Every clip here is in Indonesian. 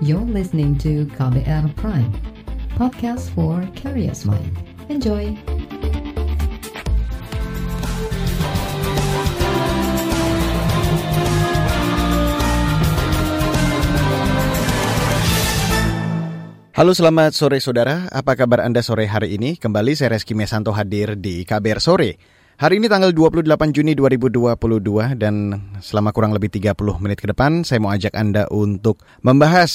You're listening to KBR Prime, podcast for curious mind. Enjoy! Halo selamat sore saudara, apa kabar Anda sore hari ini? Kembali saya Reski Mesanto hadir di KBR Sore. Hari ini tanggal 28 Juni 2022 dan selama kurang lebih 30 menit ke depan saya mau ajak Anda untuk membahas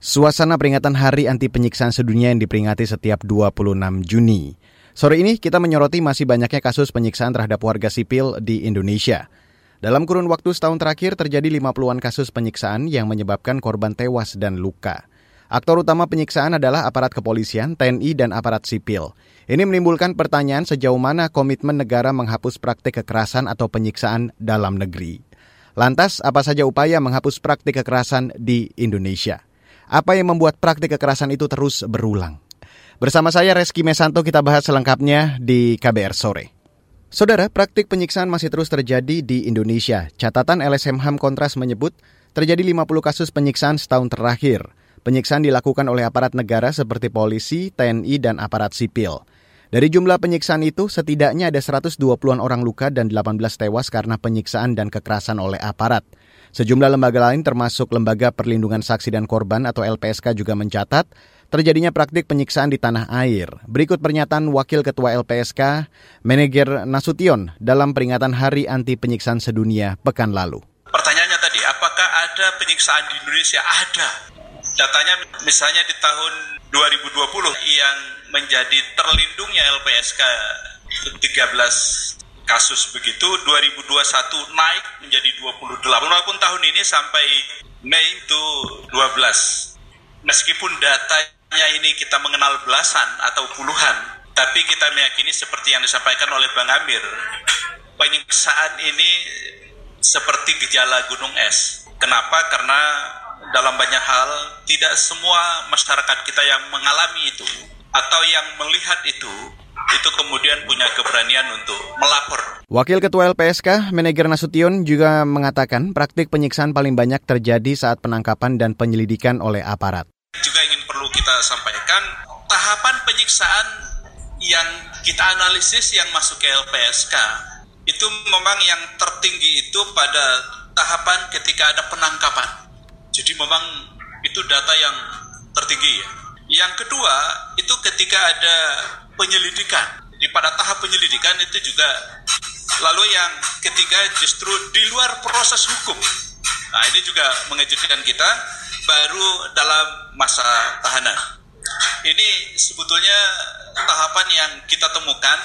suasana peringatan Hari Anti Penyiksaan Sedunia yang diperingati setiap 26 Juni. Sore ini kita menyoroti masih banyaknya kasus penyiksaan terhadap warga sipil di Indonesia. Dalam kurun waktu setahun terakhir terjadi 50-an kasus penyiksaan yang menyebabkan korban tewas dan luka. Aktor utama penyiksaan adalah aparat kepolisian, TNI, dan aparat sipil. Ini menimbulkan pertanyaan sejauh mana komitmen negara menghapus praktik kekerasan atau penyiksaan dalam negeri. Lantas, apa saja upaya menghapus praktik kekerasan di Indonesia? Apa yang membuat praktik kekerasan itu terus berulang? Bersama saya Reski Mesanto kita bahas selengkapnya di KBR Sore. Saudara, praktik penyiksaan masih terus terjadi di Indonesia. Catatan LSM HAM Kontras menyebut terjadi 50 kasus penyiksaan setahun terakhir. Penyiksaan dilakukan oleh aparat negara seperti polisi, TNI, dan aparat sipil. Dari jumlah penyiksaan itu, setidaknya ada 120-an orang luka dan 18 tewas karena penyiksaan dan kekerasan oleh aparat. Sejumlah lembaga lain termasuk Lembaga Perlindungan Saksi dan Korban atau LPSK juga mencatat terjadinya praktik penyiksaan di tanah air. Berikut pernyataan Wakil Ketua LPSK, Manager Nasution dalam peringatan Hari Anti Penyiksaan Sedunia pekan lalu. Pertanyaannya tadi, apakah ada penyiksaan di Indonesia? Ada. Datanya misalnya di tahun 2020 yang menjadi terlindungnya LPSK itu 13 kasus begitu 2021 naik menjadi 28 walaupun tahun ini sampai Mei itu 12 meskipun datanya ini kita mengenal belasan atau puluhan tapi kita meyakini seperti yang disampaikan oleh Bang Amir penyiksaan ini seperti gejala gunung es. Kenapa? Karena dalam banyak hal tidak semua masyarakat kita yang mengalami itu atau yang melihat itu itu kemudian punya keberanian untuk melapor. Wakil Ketua LPSK, Manager Nasution juga mengatakan praktik penyiksaan paling banyak terjadi saat penangkapan dan penyelidikan oleh aparat. Juga ingin perlu kita sampaikan, tahapan penyiksaan yang kita analisis yang masuk ke LPSK itu memang yang tertinggi itu pada tahapan ketika ada penangkapan. Jadi memang itu data yang tertinggi ya. Yang kedua, itu ketika ada penyelidikan. Di pada tahap penyelidikan itu juga lalu yang ketiga justru di luar proses hukum. Nah, ini juga mengejutkan kita baru dalam masa tahanan. Ini sebetulnya tahapan yang kita temukan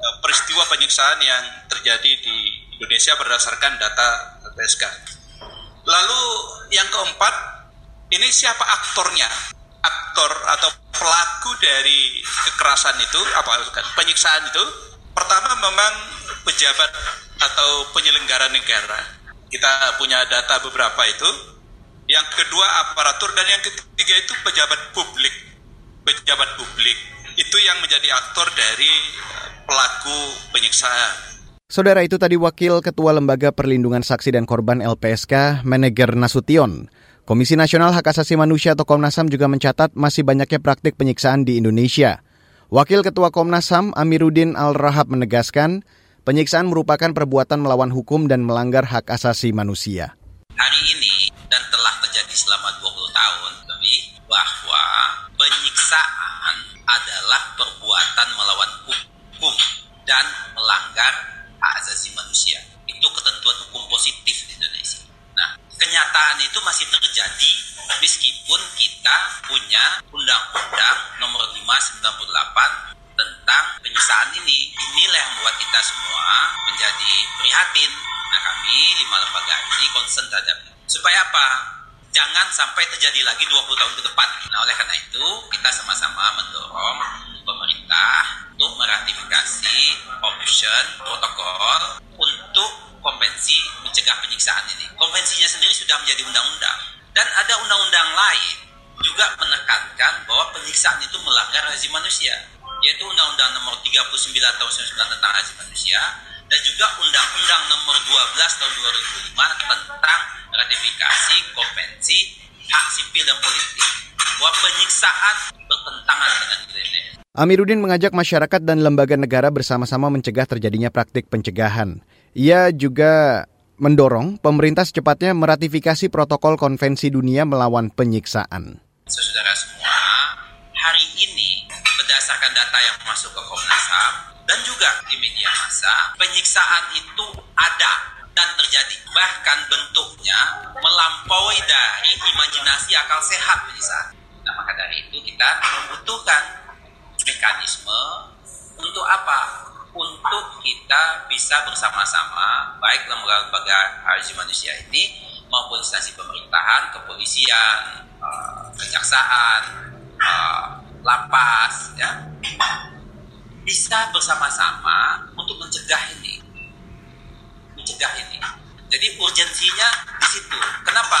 eh, peristiwa penyiksaan yang terjadi di Indonesia berdasarkan data LPSK. Lalu yang keempat, ini siapa aktornya? Aktor atau pelaku dari kekerasan itu, apa penyiksaan itu, pertama memang pejabat atau penyelenggara negara. Kita punya data beberapa itu. Yang kedua aparatur dan yang ketiga itu pejabat publik. Pejabat publik itu yang menjadi aktor dari pelaku penyiksaan. Saudara itu tadi Wakil Ketua Lembaga Perlindungan Saksi dan Korban LPSK, Manager Nasution. Komisi Nasional Hak Asasi Manusia atau Komnas HAM juga mencatat masih banyaknya praktik penyiksaan di Indonesia. Wakil Ketua Komnas HAM Amiruddin Al-Rahab menegaskan, penyiksaan merupakan perbuatan melawan hukum dan melanggar hak asasi manusia. Hari ini dan telah terjadi selama 20 tahun lebih bahwa penyiksaan adalah perbuatan melawan hukum dan melanggar hak asasi manusia. Itu ketentuan hukum positif di Indonesia. Nah, kenyataan itu masih terjadi meskipun kita punya Undang-Undang Nomor 5 98 tentang penyiksaan ini. Inilah yang membuat kita semua menjadi prihatin. Nah, kami lima lembaga ini concern terhadap supaya apa? Jangan sampai terjadi lagi 20 tahun ke depan. Nah, oleh karena itu, kita sama-sama mendorong pemerintah meratifikasi option protokol untuk konvensi mencegah penyiksaan ini. Konvensinya sendiri sudah menjadi undang-undang. Dan ada undang-undang lain juga menekankan bahwa penyiksaan itu melanggar asasi manusia, yaitu Undang-Undang Nomor 39 Tahun 1999 tentang hak manusia dan juga Undang-Undang Nomor 12 Tahun 2005 tentang ratifikasi konvensi hak sipil dan politik bahwa penyiksaan bertentangan dengan nilai Amiruddin mengajak masyarakat dan lembaga negara bersama-sama mencegah terjadinya praktik pencegahan. Ia juga mendorong pemerintah secepatnya meratifikasi protokol konvensi dunia melawan penyiksaan. Saudara semua, hari ini berdasarkan data yang masuk ke Komnas HAM dan juga di media massa, penyiksaan itu ada dan terjadi. Bahkan bentuknya melampaui dari imajinasi akal sehat penyiksaan. Nah, maka dari itu kita membutuhkan mekanisme untuk apa? Untuk kita bisa bersama-sama, baik lembaga-lembaga hak manusia ini maupun instansi pemerintahan, kepolisian, uh, kejaksaan, uh, lapas, ya, bisa bersama-sama untuk mencegah ini, mencegah ini. Jadi urgensinya di situ. Kenapa?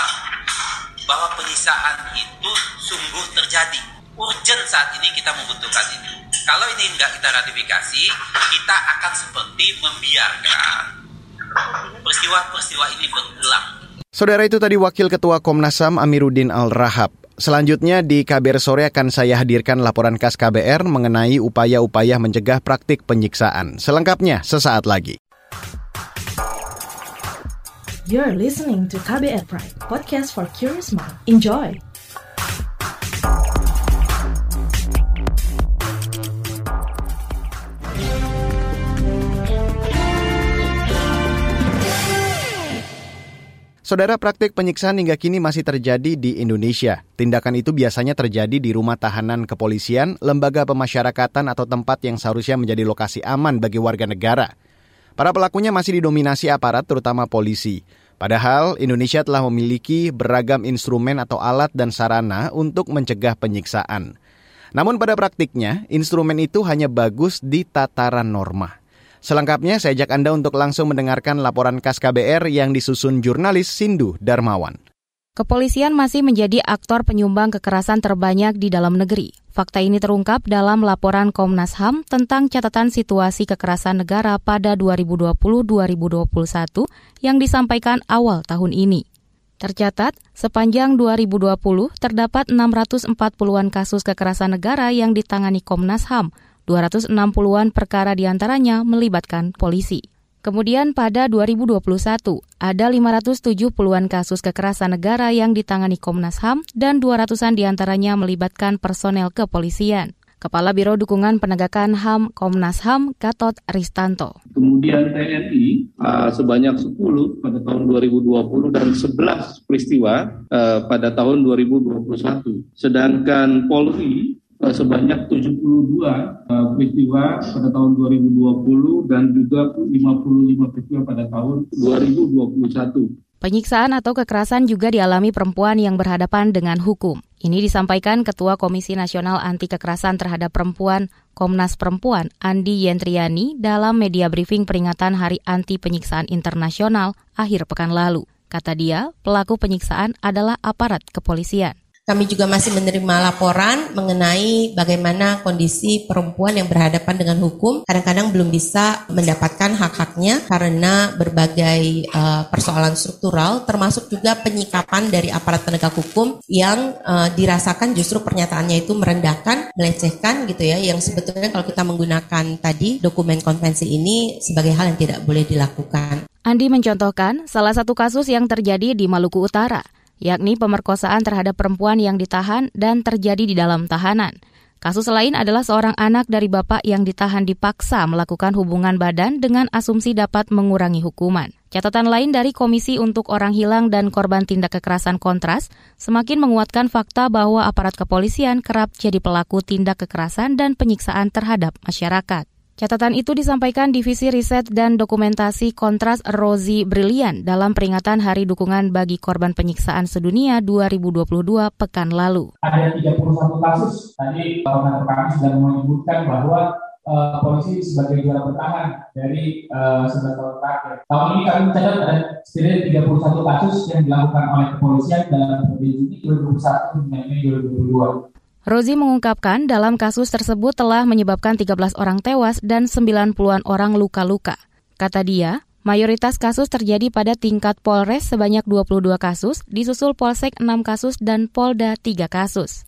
Bahwa penyiksaan itu sungguh terjadi urgent saat ini kita membutuhkan itu. Kalau ini enggak kita ratifikasi, kita akan seperti membiarkan peristiwa-peristiwa ini berulang. Saudara itu tadi Wakil Ketua Komnas HAM Amiruddin Al-Rahab. Selanjutnya di KBR Sore akan saya hadirkan laporan khas KBR mengenai upaya-upaya mencegah praktik penyiksaan. Selengkapnya sesaat lagi. You're listening to KBR Pride, podcast for curious mind. Enjoy! Saudara praktik penyiksaan hingga kini masih terjadi di Indonesia. Tindakan itu biasanya terjadi di rumah tahanan kepolisian, lembaga pemasyarakatan atau tempat yang seharusnya menjadi lokasi aman bagi warga negara. Para pelakunya masih didominasi aparat terutama polisi. Padahal Indonesia telah memiliki beragam instrumen atau alat dan sarana untuk mencegah penyiksaan. Namun pada praktiknya, instrumen itu hanya bagus di tataran norma. Selengkapnya saya ajak Anda untuk langsung mendengarkan laporan khas KBR yang disusun jurnalis Sindu Darmawan. Kepolisian masih menjadi aktor penyumbang kekerasan terbanyak di dalam negeri. Fakta ini terungkap dalam laporan Komnas HAM tentang catatan situasi kekerasan negara pada 2020-2021 yang disampaikan awal tahun ini. Tercatat, sepanjang 2020 terdapat 640-an kasus kekerasan negara yang ditangani Komnas HAM, 260-an perkara di antaranya melibatkan polisi. Kemudian pada 2021, ada 570-an kasus kekerasan negara yang ditangani Komnas HAM dan 200-an di antaranya melibatkan personel kepolisian. Kepala Biro Dukungan Penegakan HAM Komnas HAM Gatot Ristanto. Kemudian TNI uh, sebanyak 10 pada tahun 2020 dan 11 peristiwa uh, pada tahun 2021. Sedangkan Polri Eh, sebanyak 72 uh, peristiwa pada tahun 2020 dan juga 55 peristiwa pada tahun 2021. Penyiksaan atau kekerasan juga dialami perempuan yang berhadapan dengan hukum. Ini disampaikan Ketua Komisi Nasional Anti Kekerasan Terhadap Perempuan Komnas Perempuan Andi Yentriani dalam media briefing peringatan Hari Anti Penyiksaan Internasional akhir pekan lalu. Kata dia, pelaku penyiksaan adalah aparat kepolisian. Kami juga masih menerima laporan mengenai bagaimana kondisi perempuan yang berhadapan dengan hukum. Kadang-kadang belum bisa mendapatkan hak-haknya karena berbagai uh, persoalan struktural termasuk juga penyikapan dari aparat penegak hukum yang uh, dirasakan justru pernyataannya itu merendahkan, melecehkan gitu ya. Yang sebetulnya kalau kita menggunakan tadi dokumen konvensi ini sebagai hal yang tidak boleh dilakukan. Andi mencontohkan salah satu kasus yang terjadi di Maluku Utara yakni pemerkosaan terhadap perempuan yang ditahan dan terjadi di dalam tahanan. Kasus lain adalah seorang anak dari bapak yang ditahan dipaksa melakukan hubungan badan dengan asumsi dapat mengurangi hukuman. Catatan lain dari Komisi untuk Orang Hilang dan Korban Tindak Kekerasan Kontras semakin menguatkan fakta bahwa aparat kepolisian kerap jadi pelaku tindak kekerasan dan penyiksaan terhadap masyarakat. Catatan itu disampaikan Divisi Riset dan Dokumentasi Kontras Rozi Brilian dalam peringatan Hari Dukungan bagi Korban Penyiksaan Sedunia 2022 pekan lalu. Ada 31 kasus, tadi Bapak kami sudah menyebutkan bahwa uh, polisi sebagai juara bertahan dari uh, tahun terakhir. Tahun ini kami mencatat ada setidaknya 31 kasus yang dilakukan oleh kepolisian dalam periode Juni 2021 hingga Mei 2022. Rozi mengungkapkan dalam kasus tersebut telah menyebabkan 13 orang tewas dan 90-an orang luka-luka. Kata dia, Mayoritas kasus terjadi pada tingkat Polres sebanyak 22 kasus, disusul Polsek 6 kasus dan Polda 3 kasus.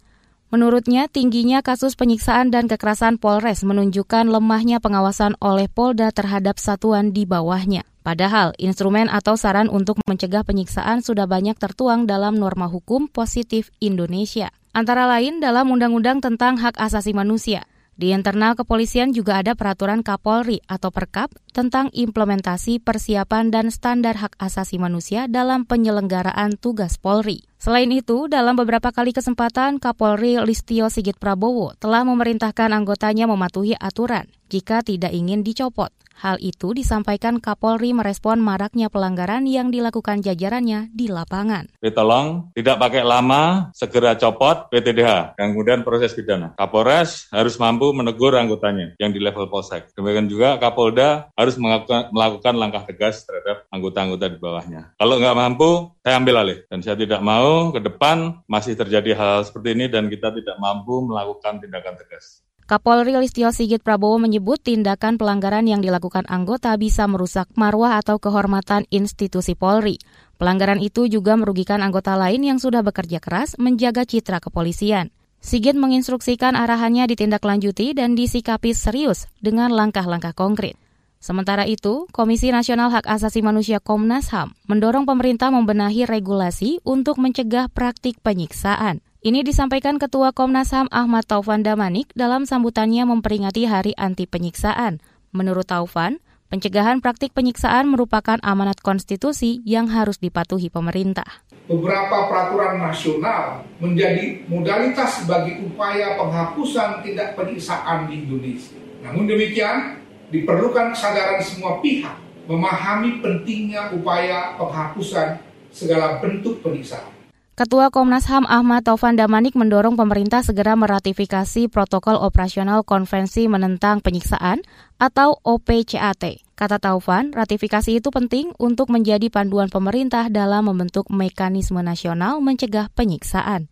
Menurutnya, tingginya kasus penyiksaan dan kekerasan Polres menunjukkan lemahnya pengawasan oleh Polda terhadap satuan di bawahnya. Padahal, instrumen atau saran untuk mencegah penyiksaan sudah banyak tertuang dalam norma hukum positif Indonesia. Antara lain dalam Undang-Undang tentang Hak Asasi Manusia, di internal kepolisian juga ada peraturan Kapolri atau Perkap tentang implementasi persiapan dan standar hak asasi manusia dalam penyelenggaraan tugas Polri. Selain itu, dalam beberapa kali kesempatan Kapolri Listio Sigit Prabowo telah memerintahkan anggotanya mematuhi aturan jika tidak ingin dicopot. Hal itu disampaikan Kapolri merespon maraknya pelanggaran yang dilakukan jajarannya di lapangan. Tolong tidak pakai lama, segera copot PTDH, yang kemudian proses pidana. Kapolres harus mampu menegur anggotanya yang di level Polsek. Demikian juga Kapolda harus melakukan, langkah tegas terhadap anggota-anggota di bawahnya. Kalau nggak mampu, saya ambil alih. Dan saya tidak mau ke depan masih terjadi hal, -hal seperti ini dan kita tidak mampu melakukan tindakan tegas. Kapolri Listio Sigit Prabowo menyebut tindakan pelanggaran yang dilakukan anggota bisa merusak marwah atau kehormatan institusi Polri. Pelanggaran itu juga merugikan anggota lain yang sudah bekerja keras menjaga citra kepolisian. Sigit menginstruksikan arahannya ditindaklanjuti dan disikapi serius dengan langkah-langkah konkret. Sementara itu, Komisi Nasional Hak Asasi Manusia Komnas HAM mendorong pemerintah membenahi regulasi untuk mencegah praktik penyiksaan. Ini disampaikan Ketua Komnas HAM Ahmad Taufan Damanik dalam sambutannya memperingati Hari Anti Penyiksaan. Menurut Taufan, pencegahan praktik penyiksaan merupakan amanat konstitusi yang harus dipatuhi pemerintah. Beberapa peraturan nasional menjadi modalitas bagi upaya penghapusan tindak penyiksaan di Indonesia. Namun demikian, diperlukan kesadaran semua pihak memahami pentingnya upaya penghapusan segala bentuk penyiksaan. Ketua Komnas HAM Ahmad Taufan Damanik mendorong pemerintah segera meratifikasi protokol operasional konvensi menentang penyiksaan atau OPCAT. Kata Taufan, ratifikasi itu penting untuk menjadi panduan pemerintah dalam membentuk mekanisme nasional mencegah penyiksaan.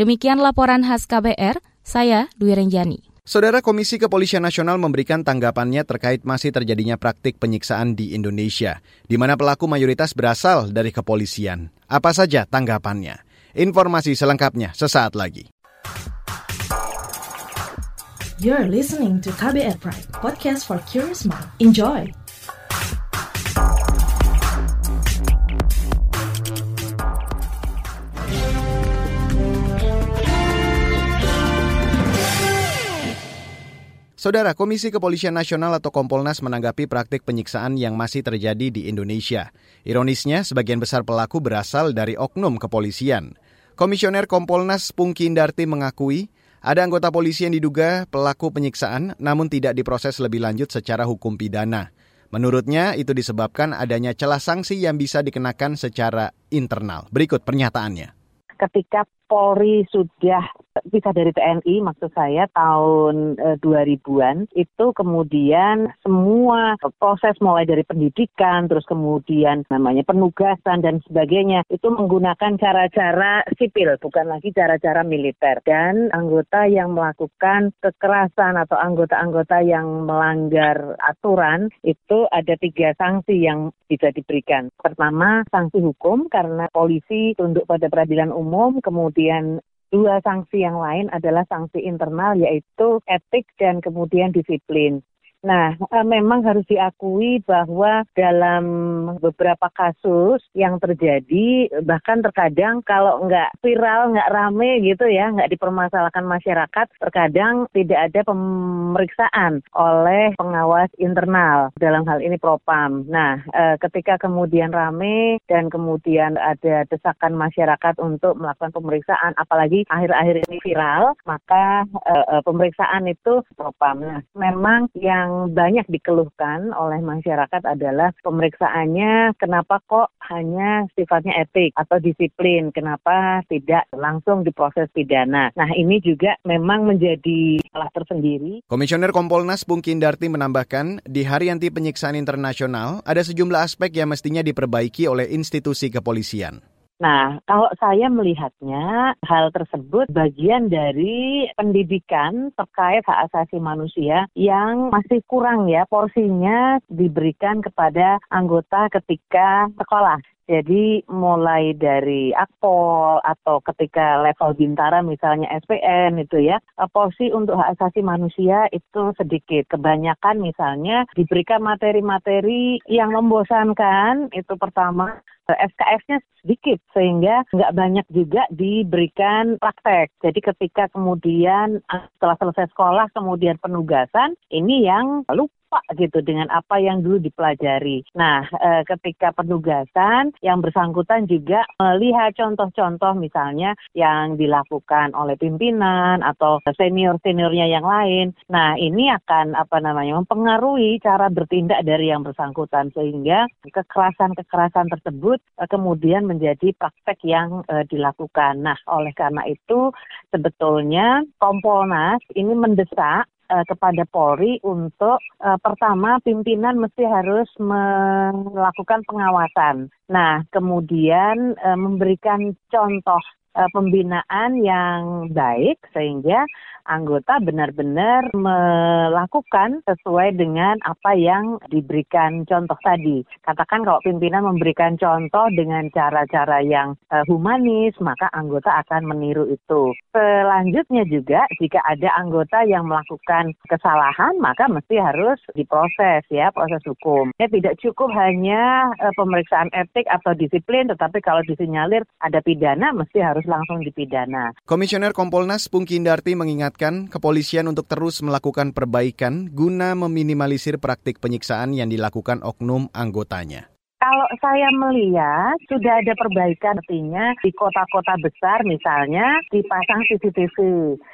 Demikian laporan khas KBR, saya Dwi Renjani. Saudara Komisi Kepolisian Nasional memberikan tanggapannya terkait masih terjadinya praktik penyiksaan di Indonesia, di mana pelaku mayoritas berasal dari kepolisian. Apa saja tanggapannya? Informasi selengkapnya sesaat lagi. You're listening to KBR Pride, podcast for curious mind. Enjoy! Saudara, Komisi Kepolisian Nasional atau Kompolnas menanggapi praktik penyiksaan yang masih terjadi di Indonesia. Ironisnya, sebagian besar pelaku berasal dari oknum kepolisian. Komisioner Kompolnas Pungki Indarti mengakui ada anggota polisi yang diduga pelaku penyiksaan namun tidak diproses lebih lanjut secara hukum pidana. Menurutnya itu disebabkan adanya celah sanksi yang bisa dikenakan secara internal. Berikut pernyataannya. Ketika Polri sudah bisa dari TNI maksud saya tahun e, 2000-an itu kemudian semua proses mulai dari pendidikan terus kemudian namanya penugasan dan sebagainya itu menggunakan cara-cara sipil bukan lagi cara-cara militer dan anggota yang melakukan kekerasan atau anggota-anggota yang melanggar aturan itu ada tiga sanksi yang bisa diberikan. Pertama sanksi hukum karena polisi tunduk pada peradilan umum kemudian Dua sanksi yang lain adalah sanksi internal yaitu etik dan kemudian disiplin. Nah, eh, memang harus diakui bahwa dalam beberapa kasus yang terjadi, bahkan terkadang kalau nggak viral, nggak rame gitu ya, nggak dipermasalahkan masyarakat, terkadang tidak ada pemeriksaan oleh pengawas internal, dalam hal ini propam. Nah, eh, ketika kemudian rame dan kemudian ada desakan masyarakat untuk melakukan pemeriksaan, apalagi akhir-akhir ini viral, maka eh, pemeriksaan itu propam. Nah, memang yang yang banyak dikeluhkan oleh masyarakat adalah pemeriksaannya kenapa kok hanya sifatnya etik atau disiplin, kenapa tidak langsung diproses pidana. Nah ini juga memang menjadi salah tersendiri. Komisioner Kompolnas Bung Kindarti menambahkan, di Hari Anti Penyiksaan Internasional ada sejumlah aspek yang mestinya diperbaiki oleh institusi kepolisian. Nah, kalau saya melihatnya hal tersebut bagian dari pendidikan terkait hak asasi manusia yang masih kurang ya porsinya diberikan kepada anggota ketika sekolah. Jadi mulai dari akpol atau ketika level bintara misalnya SPN itu ya, eh, porsi untuk hak asasi manusia itu sedikit. Kebanyakan misalnya diberikan materi-materi yang membosankan itu pertama eh, SKS-nya sedikit sehingga nggak banyak juga diberikan praktek. Jadi ketika kemudian eh, setelah selesai sekolah kemudian penugasan ini yang lupa lupa gitu dengan apa yang dulu dipelajari. Nah, e, ketika penugasan yang bersangkutan juga melihat contoh-contoh misalnya yang dilakukan oleh pimpinan atau senior-seniornya yang lain. Nah, ini akan apa namanya mempengaruhi cara bertindak dari yang bersangkutan sehingga kekerasan-kekerasan tersebut e, kemudian menjadi praktek yang e, dilakukan. Nah, oleh karena itu sebetulnya Kompolnas ini mendesak uh, kepada Polri untuk uh, pertama pimpinan mesti harus melakukan pengawasan. Nah, kemudian uh, memberikan contoh pembinaan yang baik sehingga anggota benar-benar melakukan sesuai dengan apa yang diberikan contoh tadi. Katakan kalau pimpinan memberikan contoh dengan cara-cara yang uh, humanis, maka anggota akan meniru itu. Selanjutnya juga jika ada anggota yang melakukan kesalahan, maka mesti harus diproses ya, proses hukum. Ya tidak cukup hanya uh, pemeriksaan etik atau disiplin, tetapi kalau disinyalir ada pidana, mesti harus langsung dipidana. Komisioner Kompolnas Pungki Indarti mengingat mengingatkan kepolisian untuk terus melakukan perbaikan guna meminimalisir praktik penyiksaan yang dilakukan oknum anggotanya. Kalau saya melihat sudah ada perbaikan artinya di kota-kota besar misalnya dipasang CCTV.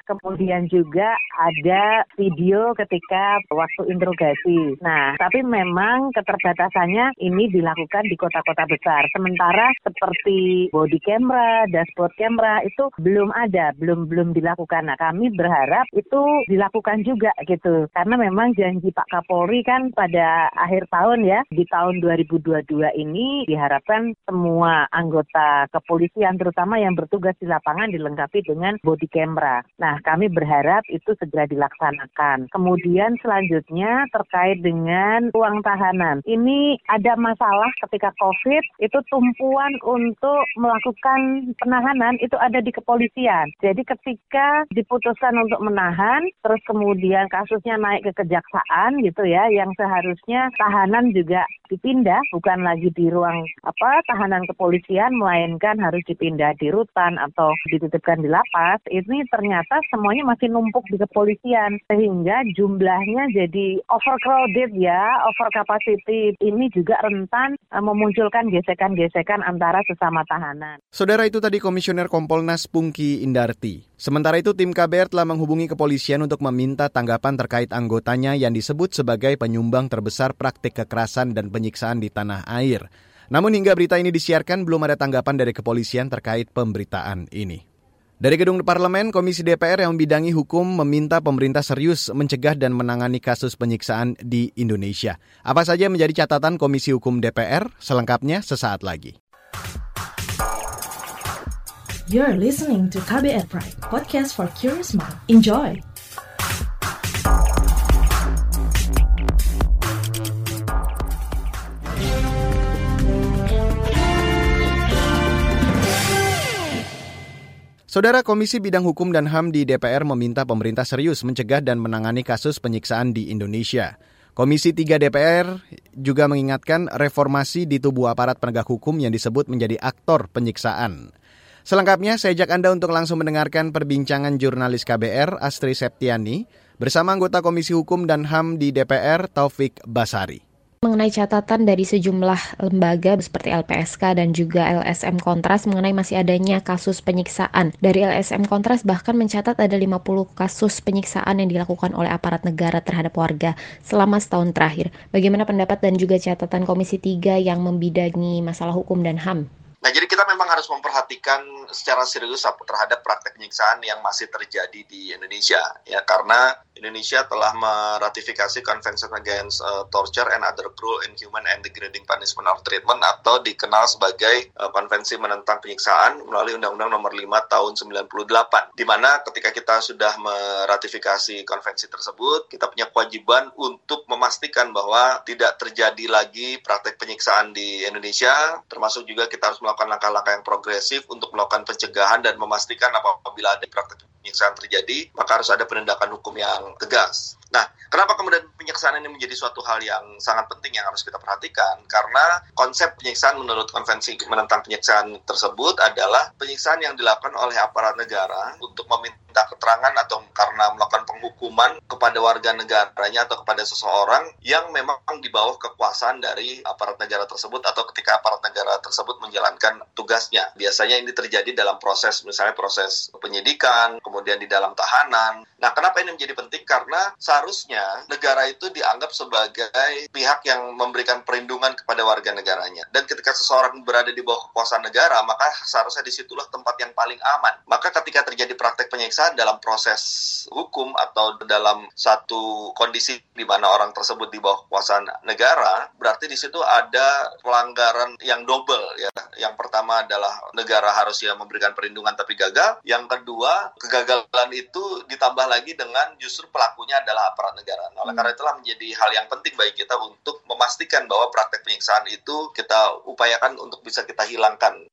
Kemudian juga ada video ketika waktu interogasi. Nah, tapi memang keterbatasannya ini dilakukan di kota-kota besar. Sementara seperti body camera, dashboard camera itu belum ada, belum belum dilakukan. Nah, kami berharap itu dilakukan juga gitu. Karena memang janji Pak Kapolri kan pada akhir tahun ya, di tahun 2022 ini diharapkan semua anggota kepolisian terutama yang bertugas di lapangan dilengkapi dengan body camera. Nah, kami berharap itu segera dilaksanakan. Kemudian selanjutnya terkait dengan uang tahanan. Ini ada masalah ketika COVID itu tumpuan untuk melakukan penahanan itu ada di kepolisian. Jadi ketika diputuskan untuk menahan terus kemudian kasusnya naik ke kejaksaan gitu ya yang seharusnya tahanan juga dipindah bukan lagi di ruang apa tahanan kepolisian melainkan harus dipindah di rutan atau dititipkan di lapas ini ternyata semuanya masih numpuk di kepolisian sehingga jumlahnya jadi overcrowded ya over capacity ini juga rentan uh, memunculkan gesekan-gesekan antara sesama tahanan. Saudara itu tadi Komisioner Kompolnas Pungki Indarti. Sementara itu tim KBR telah menghubungi kepolisian untuk meminta tanggapan terkait anggotanya yang disebut sebagai penyumbang terbesar praktik kekerasan dan penyiksaan di tanah air. Namun hingga berita ini disiarkan belum ada tanggapan dari kepolisian terkait pemberitaan ini. Dari gedung parlemen, Komisi DPR yang membidangi hukum meminta pemerintah serius mencegah dan menangani kasus penyiksaan di Indonesia. Apa saja menjadi catatan Komisi Hukum DPR? Selengkapnya sesaat lagi. You're listening to KBR Pride, podcast for curious mind. Enjoy! Saudara Komisi Bidang Hukum dan HAM di DPR meminta pemerintah serius mencegah dan menangani kasus penyiksaan di Indonesia. Komisi 3 DPR juga mengingatkan reformasi di tubuh aparat penegak hukum yang disebut menjadi aktor penyiksaan. Selengkapnya saya ajak Anda untuk langsung mendengarkan perbincangan jurnalis KBR Astri Septiani bersama anggota Komisi Hukum dan HAM di DPR Taufik Basari mengenai catatan dari sejumlah lembaga seperti LPSK dan juga LSM Kontras mengenai masih adanya kasus penyiksaan. Dari LSM Kontras bahkan mencatat ada 50 kasus penyiksaan yang dilakukan oleh aparat negara terhadap warga selama setahun terakhir. Bagaimana pendapat dan juga catatan Komisi 3 yang membidangi masalah hukum dan HAM? Nah, jadi kita memang harus memperhatikan secara serius terhadap praktek penyiksaan yang masih terjadi di Indonesia, ya. Karena Indonesia telah meratifikasi Convention Against uh, Torture and Other Cruel, Inhuman, and Degrading Punishment or Treatment atau dikenal sebagai uh, Konvensi Menentang Penyiksaan melalui Undang-Undang Nomor 5 Tahun 98, di mana ketika kita sudah meratifikasi konvensi tersebut, kita punya kewajiban untuk memastikan bahwa tidak terjadi lagi praktek penyiksaan di Indonesia, termasuk juga kita harus melakukan langkah-langkah yang progresif untuk melakukan pencegahan dan memastikan apabila ada praktek penyiksaan terjadi, maka harus ada penindakan hukum yang tegas. Nah, kenapa kemudian penyiksaan ini menjadi suatu hal yang sangat penting yang harus kita perhatikan? Karena konsep penyiksaan menurut konvensi menentang penyiksaan tersebut adalah penyiksaan yang dilakukan oleh aparat negara untuk meminta keterangan atau karena melakukan penghukuman kepada warga negaranya atau kepada seseorang yang memang di bawah kekuasaan dari aparat negara tersebut atau ketika aparat negara tersebut menjalankan tugasnya. Biasanya ini terjadi dalam proses misalnya proses penyidikan, kemudian di dalam tahanan. Nah, kenapa ini menjadi penting? Karena seharusnya negara itu dianggap sebagai pihak yang memberikan perlindungan kepada warga negaranya. Dan ketika seseorang berada di bawah kekuasaan negara, maka seharusnya di situlah tempat yang paling aman. Maka ketika terjadi praktek penyiksaan dalam proses hukum atau dalam satu kondisi di mana orang tersebut di bawah kekuasaan negara, berarti di situ ada pelanggaran yang double ya. Yang pertama adalah negara harus ya memberikan perlindungan tapi gagal. Yang kedua, kegagalan itu ditambah lagi dengan justru pelakunya adalah aparat negara. Nah, oleh karena itulah menjadi hal yang penting bagi kita untuk memastikan bahwa praktek penyiksaan itu kita upayakan untuk bisa kita hilangkan.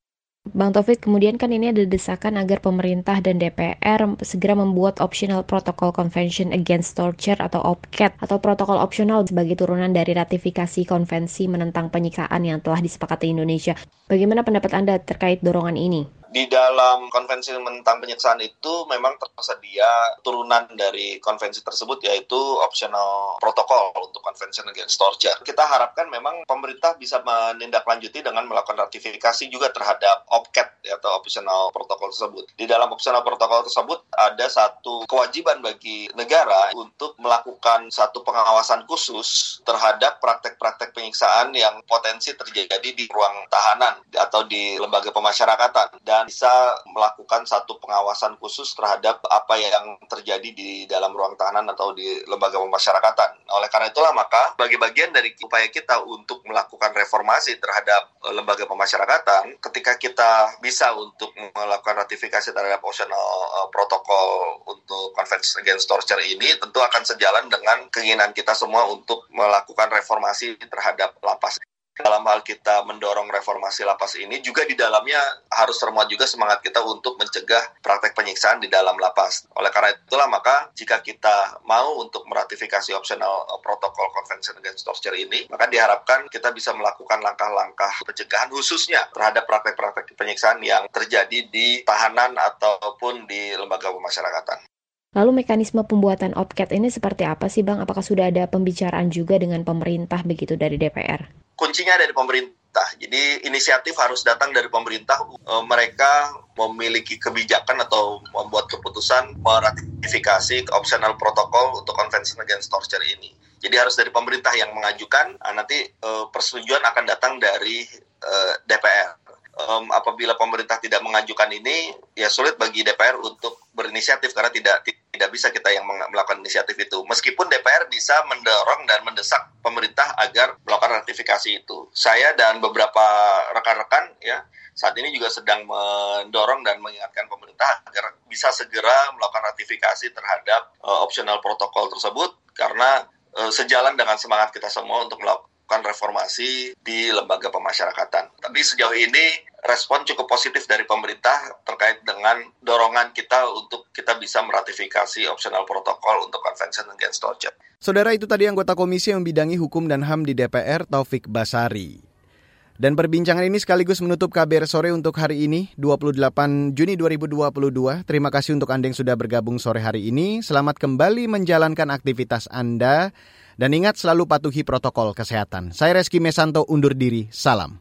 Bang Taufik, kemudian kan ini ada desakan agar pemerintah dan DPR segera membuat Optional Protocol Convention Against Torture atau OPCAT atau protokol opsional sebagai turunan dari ratifikasi konvensi menentang penyiksaan yang telah disepakati Indonesia. Bagaimana pendapat Anda terkait dorongan ini? Di dalam konvensi tentang penyiksaan itu memang tersedia turunan dari konvensi tersebut yaitu optional protokol untuk Convention Against Torture. Kita harapkan memang pemerintah bisa menindaklanjuti dengan melakukan ratifikasi juga terhadap OPCAT atau optional protokol tersebut. Di dalam optional protokol tersebut ada satu kewajiban bagi negara untuk melakukan satu pengawasan khusus terhadap praktek-praktek penyiksaan yang potensi terjadi di ruang tahanan atau di lembaga pemasyarakatan dan bisa melakukan satu pengawasan khusus terhadap apa yang terjadi di dalam ruang tahanan atau di lembaga pemasyarakatan. Oleh karena itulah maka bagi bagian dari upaya kita untuk melakukan reformasi terhadap eh, lembaga pemasyarakatan, ketika kita bisa untuk melakukan ratifikasi terhadap optional uh, protokol untuk Convention Against Torture ini, tentu akan sejalan dengan keinginan kita semua untuk melakukan reformasi terhadap lapas dalam hal kita mendorong reformasi lapas ini juga di dalamnya harus termuat juga semangat kita untuk mencegah praktek penyiksaan di dalam lapas. Oleh karena itulah maka jika kita mau untuk meratifikasi optional uh, protokol Convention Against Torture ini, maka diharapkan kita bisa melakukan langkah-langkah pencegahan khususnya terhadap praktek-praktek penyiksaan yang terjadi di tahanan ataupun di lembaga pemasyarakatan. Lalu mekanisme pembuatan OPCAT ini seperti apa sih Bang? Apakah sudah ada pembicaraan juga dengan pemerintah begitu dari DPR? Kuncinya dari pemerintah. Jadi inisiatif harus datang dari pemerintah. E, mereka memiliki kebijakan atau membuat keputusan meratifikasi optional protokol untuk Convention Against Torture ini. Jadi harus dari pemerintah yang mengajukan. Nah, nanti e, persetujuan akan datang dari e, DPR um, apabila pemerintah tidak mengajukan ini, ya sulit bagi DPR untuk berinisiatif karena tidak tidak bisa kita yang melakukan inisiatif itu. Meskipun DPR bisa mendorong dan mendesak pemerintah agar melakukan ratifikasi itu. Saya dan beberapa rekan-rekan ya saat ini juga sedang mendorong dan mengingatkan pemerintah agar bisa segera melakukan ratifikasi terhadap uh, optional protokol tersebut karena uh, sejalan dengan semangat kita semua untuk melakukan melakukan reformasi di lembaga pemasyarakatan. Tapi sejauh ini respon cukup positif dari pemerintah terkait dengan dorongan kita untuk kita bisa meratifikasi optional protokol untuk Convention Against Torture. Saudara itu tadi anggota komisi yang bidangi hukum dan HAM di DPR Taufik Basari. Dan perbincangan ini sekaligus menutup KBR sore untuk hari ini, 28 Juni 2022. Terima kasih untuk Anda yang sudah bergabung sore hari ini. Selamat kembali menjalankan aktivitas Anda. Dan ingat selalu patuhi protokol kesehatan. Saya Reski Mesanto undur diri. Salam.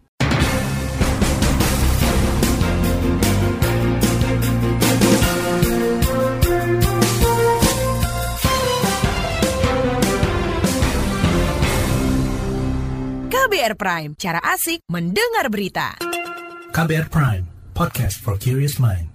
KBR Prime, cara asik mendengar berita. KBR Prime, podcast for curious mind.